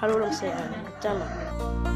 ভালো লাগছে আর চালাক